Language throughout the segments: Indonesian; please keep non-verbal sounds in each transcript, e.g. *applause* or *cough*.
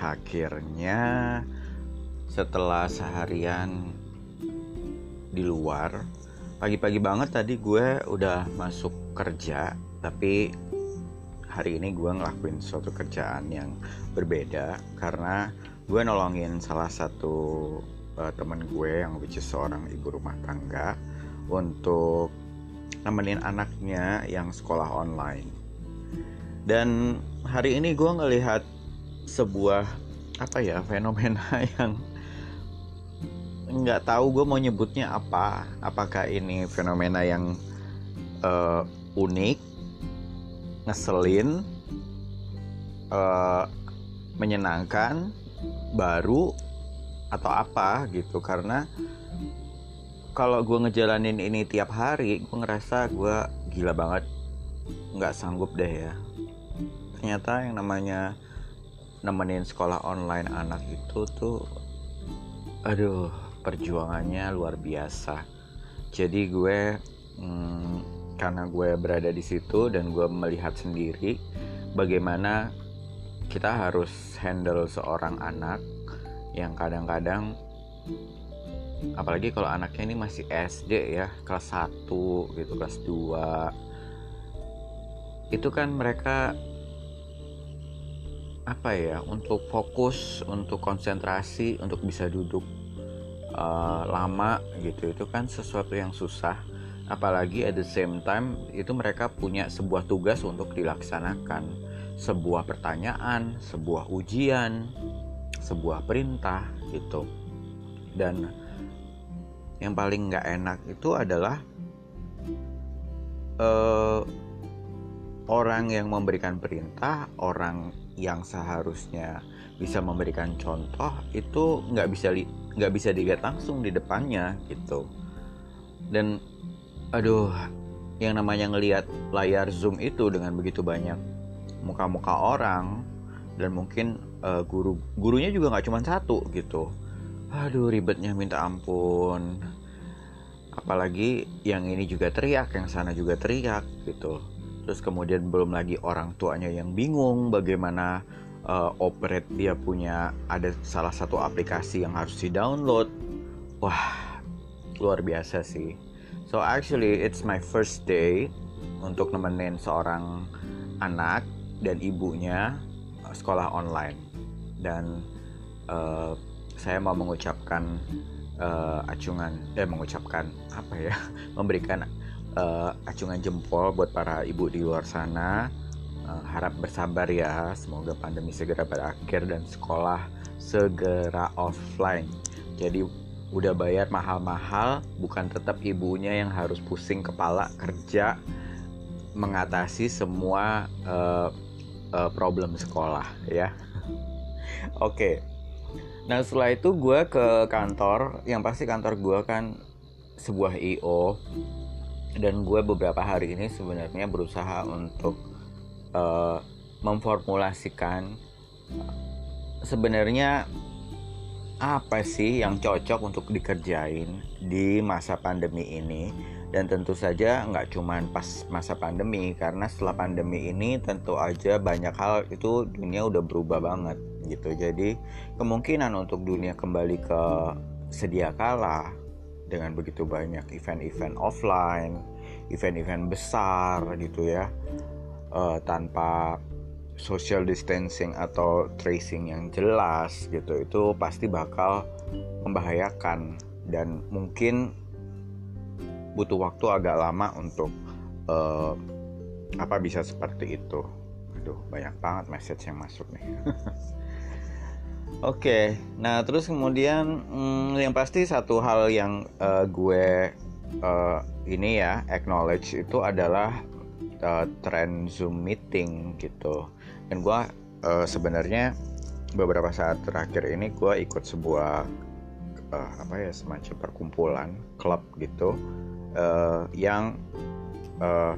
akhirnya setelah seharian di luar pagi-pagi banget tadi gue udah masuk kerja tapi hari ini gue ngelakuin suatu kerjaan yang berbeda karena gue nolongin salah satu uh, temen gue yang which is seorang ibu rumah tangga untuk nemenin anaknya yang sekolah online. Dan hari ini gue ngelihat sebuah apa ya fenomena *laughs* yang nggak tahu gue mau nyebutnya apa. Apakah ini fenomena yang uh, unik ngeselin uh, menyenangkan baru atau apa gitu. Karena kalau gue ngejalanin ini tiap hari gue ngerasa gue gila banget. Nggak sanggup deh ya. Ternyata yang namanya nemenin sekolah online anak itu tuh aduh perjuangannya luar biasa. Jadi gue hmm, karena gue berada di situ dan gue melihat sendiri bagaimana kita harus handle seorang anak yang kadang-kadang apalagi kalau anaknya ini masih SD ya kelas 1 gitu kelas 2 itu kan mereka apa ya untuk fokus untuk konsentrasi untuk bisa duduk uh, lama gitu itu kan sesuatu yang susah. Apalagi at the same time itu mereka punya sebuah tugas untuk dilaksanakan. Sebuah pertanyaan sebuah ujian sebuah perintah gitu. Dan yang paling nggak enak itu adalah uh, orang yang memberikan perintah orang yang seharusnya bisa memberikan contoh itu nggak bisa nggak bisa dilihat langsung di depannya gitu. Dan aduh yang namanya ngelihat layar zoom itu dengan begitu banyak muka-muka orang dan mungkin uh, guru gurunya juga nggak cuma satu gitu. Aduh ribetnya minta ampun. Apalagi yang ini juga teriak yang sana juga teriak gitu terus kemudian belum lagi orang tuanya yang bingung bagaimana uh, operate dia punya ada salah satu aplikasi yang harus di download wah luar biasa sih. So actually it's my first day untuk nemenin seorang anak dan ibunya uh, sekolah online. Dan uh, saya mau mengucapkan uh, acungan eh mengucapkan apa ya? *laughs* Memberikan uh, acungan jempol buat para ibu di luar sana. Uh, harap bersabar ya semoga pandemi segera berakhir dan sekolah segera offline. Jadi udah bayar mahal-mahal bukan tetap ibunya yang harus pusing kepala kerja mengatasi semua uh, uh, problem sekolah ya. *laughs* Oke. Okay. nah setelah itu gue ke kantor. Yang pasti kantor gue kan sebuah io dan gue beberapa hari ini sebenarnya berusaha untuk uh, memformulasikan sebenarnya apa sih yang cocok untuk dikerjain di masa pandemi ini. Dan tentu saja nggak cuma pas masa pandemi karena setelah pandemi ini tentu aja banyak hal itu dunia udah berubah banget gitu. Jadi kemungkinan untuk dunia kembali ke sedia kala dengan begitu banyak event-event offline event-event besar gitu ya uh, tanpa social distancing atau tracing yang jelas gitu itu pasti bakal membahayakan dan mungkin butuh waktu agak lama untuk uh, apa bisa seperti itu. Aduh banyak banget message yang masuk nih. *laughs* Oke, nah terus kemudian hmm, yang pasti satu hal yang uh, gue uh, ini ya acknowledge itu adalah uh, tren Zoom meeting gitu. Dan gue uh, sebenarnya beberapa saat terakhir ini gue ikut sebuah uh, apa ya semacam perkumpulan klub gitu uh, yang uh,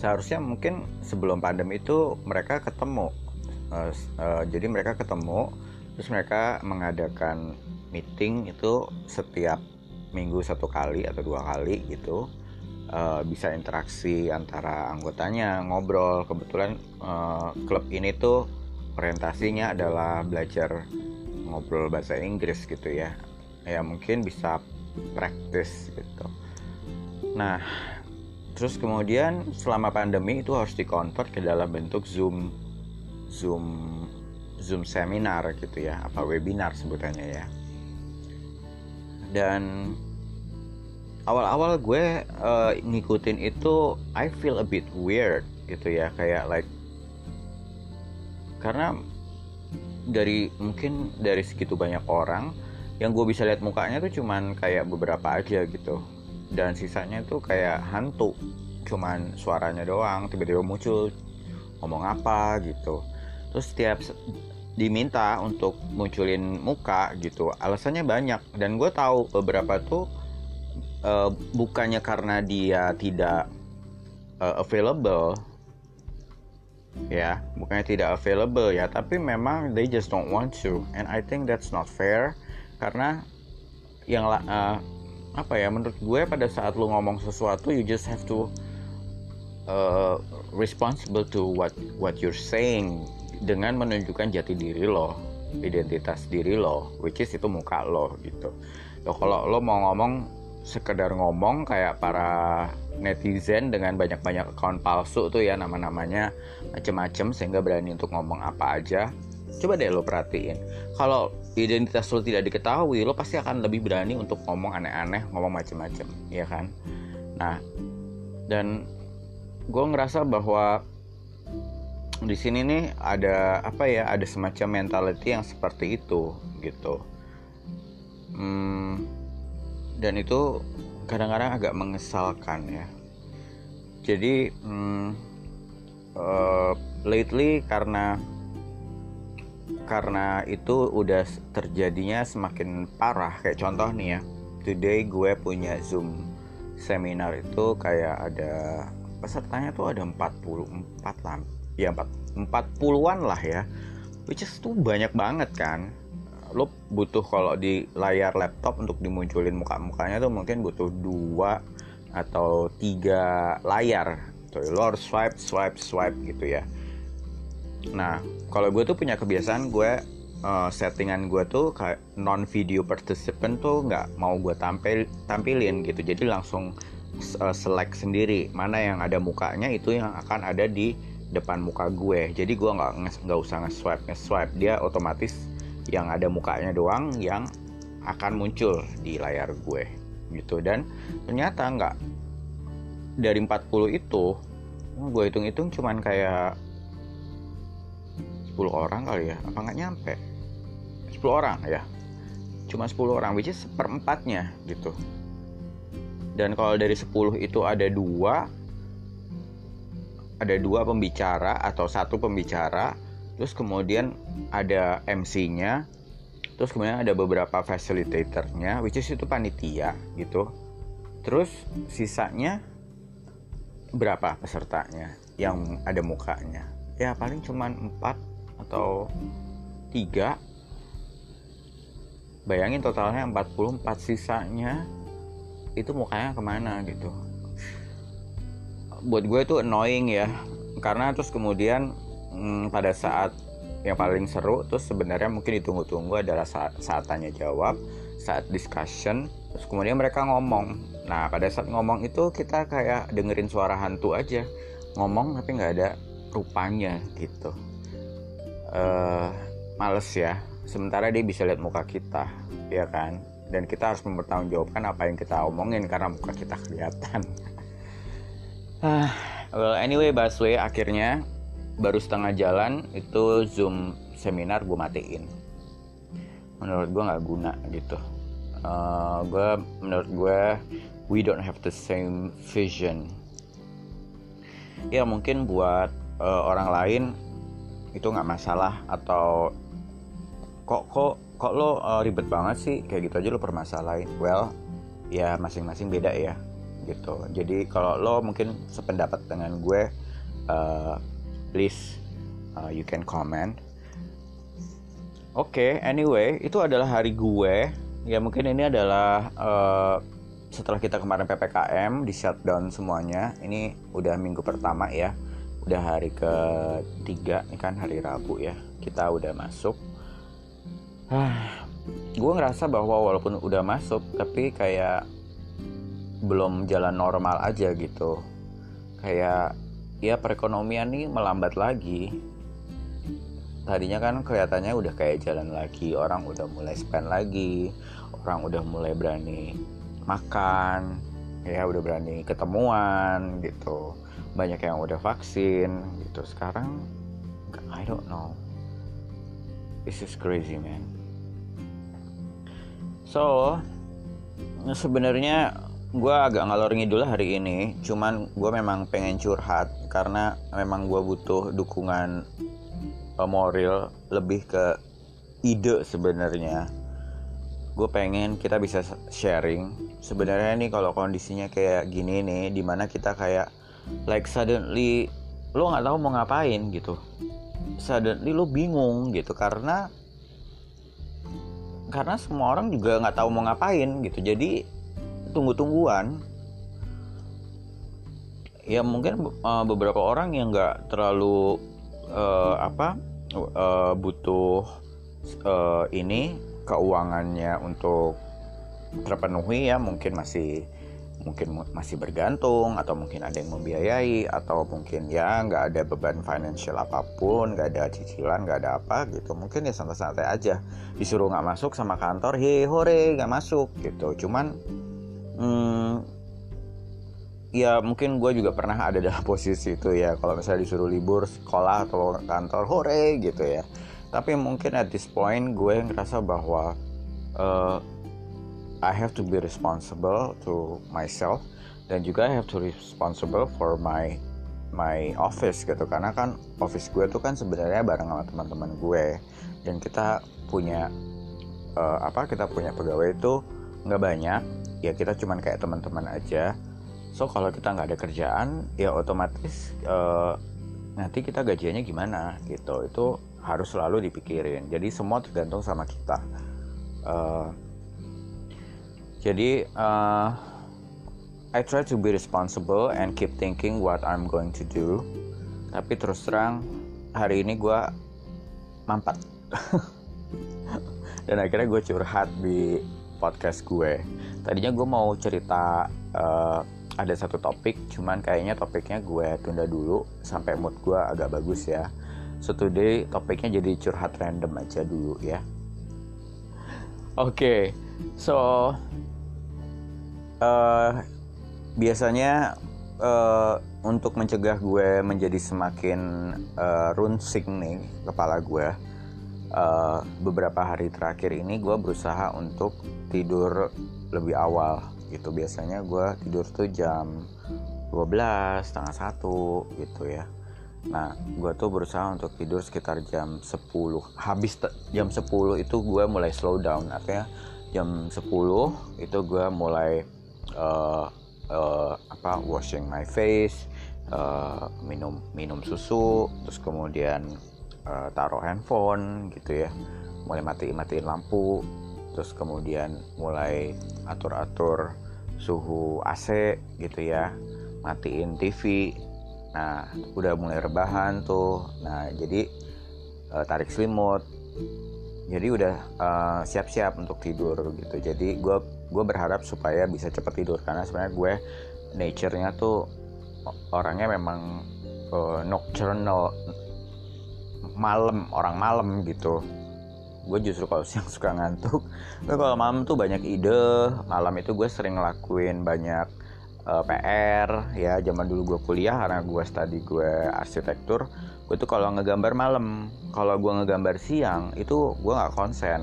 seharusnya mungkin sebelum pandemi itu mereka ketemu uh, uh, jadi mereka ketemu terus mereka mengadakan meeting itu setiap minggu satu kali atau dua kali gitu. Uh, bisa interaksi antara anggotanya ngobrol. Kebetulan uh, klub ini tuh orientasinya adalah belajar ngobrol bahasa Inggris gitu ya. Ya mungkin bisa praktis gitu. Nah terus kemudian selama pandemi itu harus dikonvert ke dalam bentuk zoom zoom zoom seminar gitu ya apa webinar sebutannya ya. Dan awal-awal gue uh, ngikutin itu I feel a bit weird gitu ya kayak like karena dari mungkin dari segitu banyak orang yang gue bisa lihat mukanya tuh cuman kayak beberapa aja gitu. Dan sisanya tuh kayak hantu cuman suaranya doang tiba-tiba muncul ngomong apa gitu terus setiap diminta untuk munculin muka gitu alasannya banyak. Dan gue tahu beberapa tuh uh, bukannya karena dia tidak uh, available ya bukannya tidak available ya tapi memang they just don't want to. And I think that's not fair karena yang uh, apa ya menurut gue pada saat lu ngomong sesuatu you just have to uh, responsible to what what you're saying dengan menunjukkan jati diri lo identitas diri lo which is itu muka lo gitu. Lo kalau lo mau ngomong sekedar ngomong kayak para netizen dengan banyak-banyak account palsu tuh ya nama-namanya macem-macem sehingga berani untuk ngomong apa aja coba deh lo perhatiin. Kalau identitas lo tidak diketahui lo pasti akan lebih berani untuk ngomong aneh-aneh ngomong macem-macem ya kan? Nah dan gue ngerasa bahwa di sini nih ada apa ya ada semacam mentality yang seperti itu gitu. Hmm, dan itu kadang-kadang agak mengesalkan ya. Jadi hmm, uh, lately karena karena itu udah terjadinya semakin parah. Kayak contoh nih ya today gue punya zoom seminar itu kayak ada pesertanya tuh ada 44 lah ya 4 40-an lah ya. Which is tuh banyak banget kan. Lo butuh kalau di layar laptop untuk dimunculin muka-mukanya tuh mungkin butuh dua atau tiga layar. Tuh lo harus swipe swipe swipe gitu ya. Nah kalau gue tuh punya kebiasaan gue uh, settingan gue tuh kayak non video participant tuh nggak mau gue tampil tampilin gitu. Jadi langsung uh, select sendiri mana yang ada mukanya itu yang akan ada di depan muka gue. Jadi gue nggak nggak usah nge-swipe nge-swipe. Dia otomatis yang ada mukanya doang yang akan muncul di layar gue gitu. Dan ternyata nggak. Dari 40 itu gue hitung-hitung cuman kayak 10 orang kali ya apa nggak nyampe? 10 orang ya. Cuma 10 orang which is seperempatnya gitu. Dan kalau dari 10 itu ada dua ada dua pembicara atau satu pembicara terus kemudian ada MC-nya terus kemudian ada beberapa facilitatornya which is itu panitia gitu. Terus sisanya berapa pesertanya yang ada mukanya? Ya paling cuman 4 atau 3 bayangin totalnya 44 sisanya itu mukanya ke mana gitu buat gue itu annoying ya. Karena terus kemudian hmm, pada saat yang paling seru terus sebenarnya mungkin ditunggu-tunggu adalah saat, saat tanya jawab saat discussion terus kemudian mereka ngomong. Nah pada saat ngomong itu kita kayak dengerin suara hantu aja. Ngomong tapi nggak ada rupanya gitu. Uh, males ya. Sementara dia bisa lihat muka kita ya kan? Dan kita harus mempertanggungjawabkan apa yang kita omongin karena muka kita kelihatan *laughs* uh, well anyway Baswe akhirnya baru setengah jalan itu zoom seminar gue matiin. Menurut gue nggak guna gitu. Uh, eh, gue menurut gue we don't have the same vision. Ya mungkin buat uh, orang lain itu nggak masalah atau kok kok kok lo uh, ribet banget sih? Kayak gitu aja lo permasalahin. Well ya masing-masing beda ya gitu. Jadi kalau lo mungkin sependapat dengan gue uh, please uh, you can comment. Oke okay, anyway itu adalah hari gue. Ya mungkin ini adalah uh, setelah kita kemarin ppkm di shutdown semuanya. Ini udah minggu pertama ya. Udah hari ketiga ini kan hari rabu ya. Kita udah masuk. Ah gue ngerasa bahwa walaupun udah masuk tapi kayak belum jalan normal aja gitu. Kayak ya perekonomian nih melambat lagi. Tadinya kan kelihatannya udah kayak jalan lagi orang udah mulai spend lagi orang udah mulai berani makan ya udah berani ketemuan gitu. Banyak yang udah vaksin gitu. Sekarang I don't know. This is crazy man. So sebenarnya gue agak ngalor ngidul hari ini cuman gue memang pengen curhat karena memang gue butuh dukungan moral lebih ke ide sebenarnya. Gue pengen kita bisa sharing. Sebenarnya nih kalau kondisinya kayak gini nih di mana kita kayak like suddenly lo nggak tahu mau ngapain gitu. Suddenly lo bingung gitu karena karena semua orang juga nggak tahu mau ngapain gitu. Jadi tunggu-tungguan. Ya mungkin uh, beberapa orang yang nggak terlalu uh, apa uh, butuh uh, ini keuangannya untuk terpenuhi ya mungkin masih mungkin masih bergantung atau mungkin ada yang membiayai atau mungkin ya nggak ada beban financial apa pun nggak ada cicilan nggak ada apa gitu. Mungkin ya santai-santai aja. Disuruh nggak masuk sama kantor he hore nggak masuk gitu. Cuman hmm, ya mungkin gue juga pernah ada *laughs* dalam posisi itu ya. Kalau misalnya disuruh libur sekolah atau kantor hore gitu ya. Tapi mungkin at this point gue ngerasa bahwa uh, I have to be responsible to myself dan juga I have to responsible for my my office gitu. Karena kan office gue tuh kan sebenarnya bareng sama teman-teman gue. Dan kita punya uh, apa kita punya pegawai itu nggak banyak ya kita cuman kayak teman-teman aja. So kalau kita nggak ada kerjaan ya otomatis uh, nanti kita gajiannya gimana gitu. Itu harus selalu dipikirin. Jadi semua tergantung sama kita. Uh, jadi uh, I try to be responsible and keep thinking what I'm going to do. Tapi terus terang hari ini gue mampat *laughs* dan akhirnya gue curhat di podcast gue. Tadinya gue mau cerita uh, ada satu topik cuman kayaknya topiknya gue tunda dulu sampai mood gue agak bagus ya. So today topiknya jadi curhat random aja dulu ya. Oke okay, so uh, biasanya uh, untuk mencegah gue menjadi semakin uh, runsing nih kepala gue uh, beberapa hari terakhir ini gue berusaha untuk tidur lebih awal gitu biasanya gue tidur tuh jam 12 setengah satu gitu ya Nah, gue tuh berusaha untuk tidur sekitar jam 10. Habis jam 10 itu gue mulai slow down. Artinya jam 10 itu gue mulai uh, uh, apa washing my face, uh, minum minum susu, terus kemudian uh, taruh handphone gitu ya. Mulai mati matiin lampu, terus kemudian mulai atur-atur suhu AC gitu ya. Matiin TV, nah udah mulai rebahan tuh. Nah jadi uh, tarik selimut. Jadi udah uh, siap-siap untuk tidur gitu. Jadi gue gue berharap supaya bisa cepat tidur. Karena sebenarnya gue nature-nya tuh orangnya memang uh, nocturnal malam orang malam gitu gue justru kalau siang suka ngantuk. Tapi kalau malam tuh banyak ide. Malam itu gue sering ngelakuin banyak uh, eh, PR ya zaman dulu gue kuliah karena gue studi gue arsitektur gue tuh kalau ngegambar malam. Kalau gue ngegambar siang itu gue nggak konsen.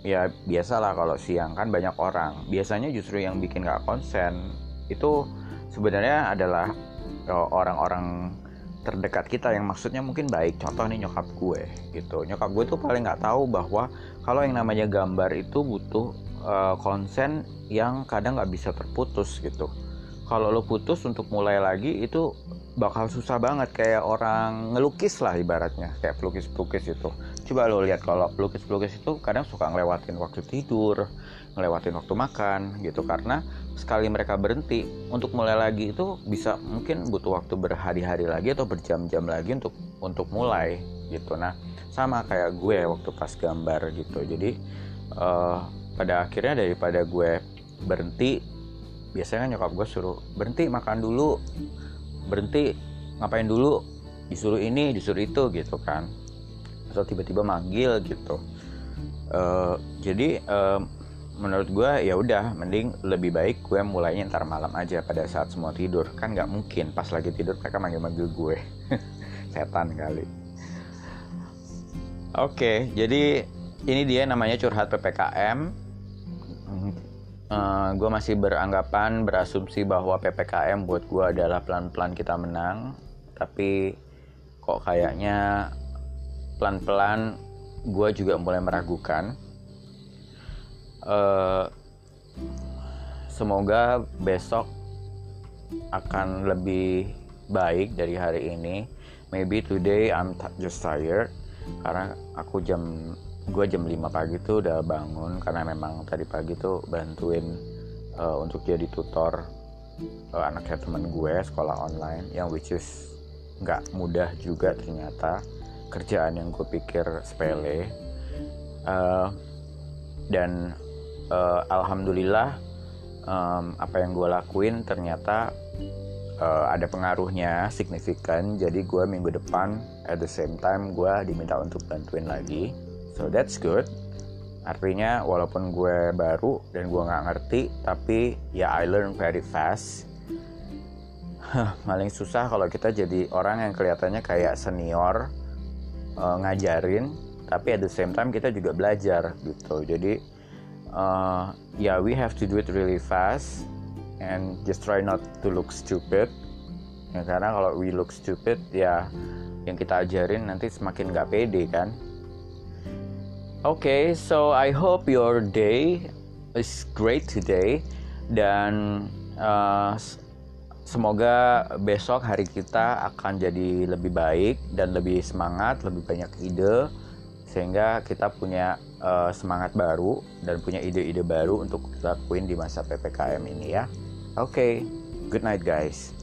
Ya biasalah kalau siang kan banyak orang. Biasanya justru yang bikin nggak konsen itu sebenarnya adalah eh, orang-orang terdekat kita yang maksudnya mungkin baik. Contoh nih nyokap gue gitu. Nyokap gue tuh paling nggak tahu bahwa kalau yang namanya gambar itu butuh uh, konsen yang kadang nggak bisa terputus gitu kalau lo putus untuk mulai lagi itu bakal susah banget. Kayak orang ngelukis lah ibaratnya. Kayak pelukis-pelukis itu. Coba lo lihat kalau pelukis-pelukis itu kadang suka ngelewatin waktu tidur ngelewatin waktu makan gitu. Karena sekali mereka berhenti untuk mulai lagi itu bisa mungkin butuh waktu berhari-hari lagi atau berjam-jam lagi untuk untuk mulai gitu. Nah sama kayak gue waktu pas gambar gitu. Jadi uh, pada akhirnya daripada gue berhenti biasanya kan nyokap gue suruh berhenti makan dulu berhenti ngapain dulu disuruh ini disuruh itu gitu kan. Atau tiba-tiba manggil gitu. Uh, jadi uh, menurut gue ya udah mending lebih baik gue mulainya ntar malam aja pada saat semua tidur. Kan nggak mungkin pas lagi tidur mereka manggil-manggil gue. *laughs* Setan kali. Oke jadi ini dia namanya curhat ppkm uh, eh, gue masih beranggapan berasumsi bahwa ppkm buat gue adalah pelan-pelan kita menang. Tapi kok kayaknya pelan-pelan gue juga mulai meragukan. Uh, semoga besok akan lebih baik dari hari ini. Maybe today I'm just tired karena aku jam gue jam 5 pagi tuh udah bangun karena memang tadi pagi tuh bantuin uh, untuk jadi tutor uh, anaknya teman gue sekolah online yang which is nggak mudah juga ternyata. Kerjaan yang gue pikir sepele. Uh, dan uh, alhamdulillah um, apa yang gue lakuin ternyata uh, ada pengaruhnya signifikan. Jadi gue minggu depan at the same time gue diminta untuk bantuin lagi so that's good. Artinya walaupun gue baru dan gue nggak ngerti tapi ya I learn very fast. Paling susah kalau kita jadi orang yang kelihatannya kayak senior uh, ngajarin tapi at the same time kita juga belajar gitu. Jadi uh, ya yeah, we have to do it really fast and just try not to look stupid. Ya karena kalau we look stupid ya yang kita ajarin nanti semakin nggak pede kan Okay, so I hope your day is great today dan uh, semoga besok hari kita akan jadi lebih baik dan lebih semangat, lebih banyak ide sehingga kita punya uh, semangat baru dan punya ide-ide baru untuk lakuin di masa PPKM ini ya. Oke, okay, good night guys.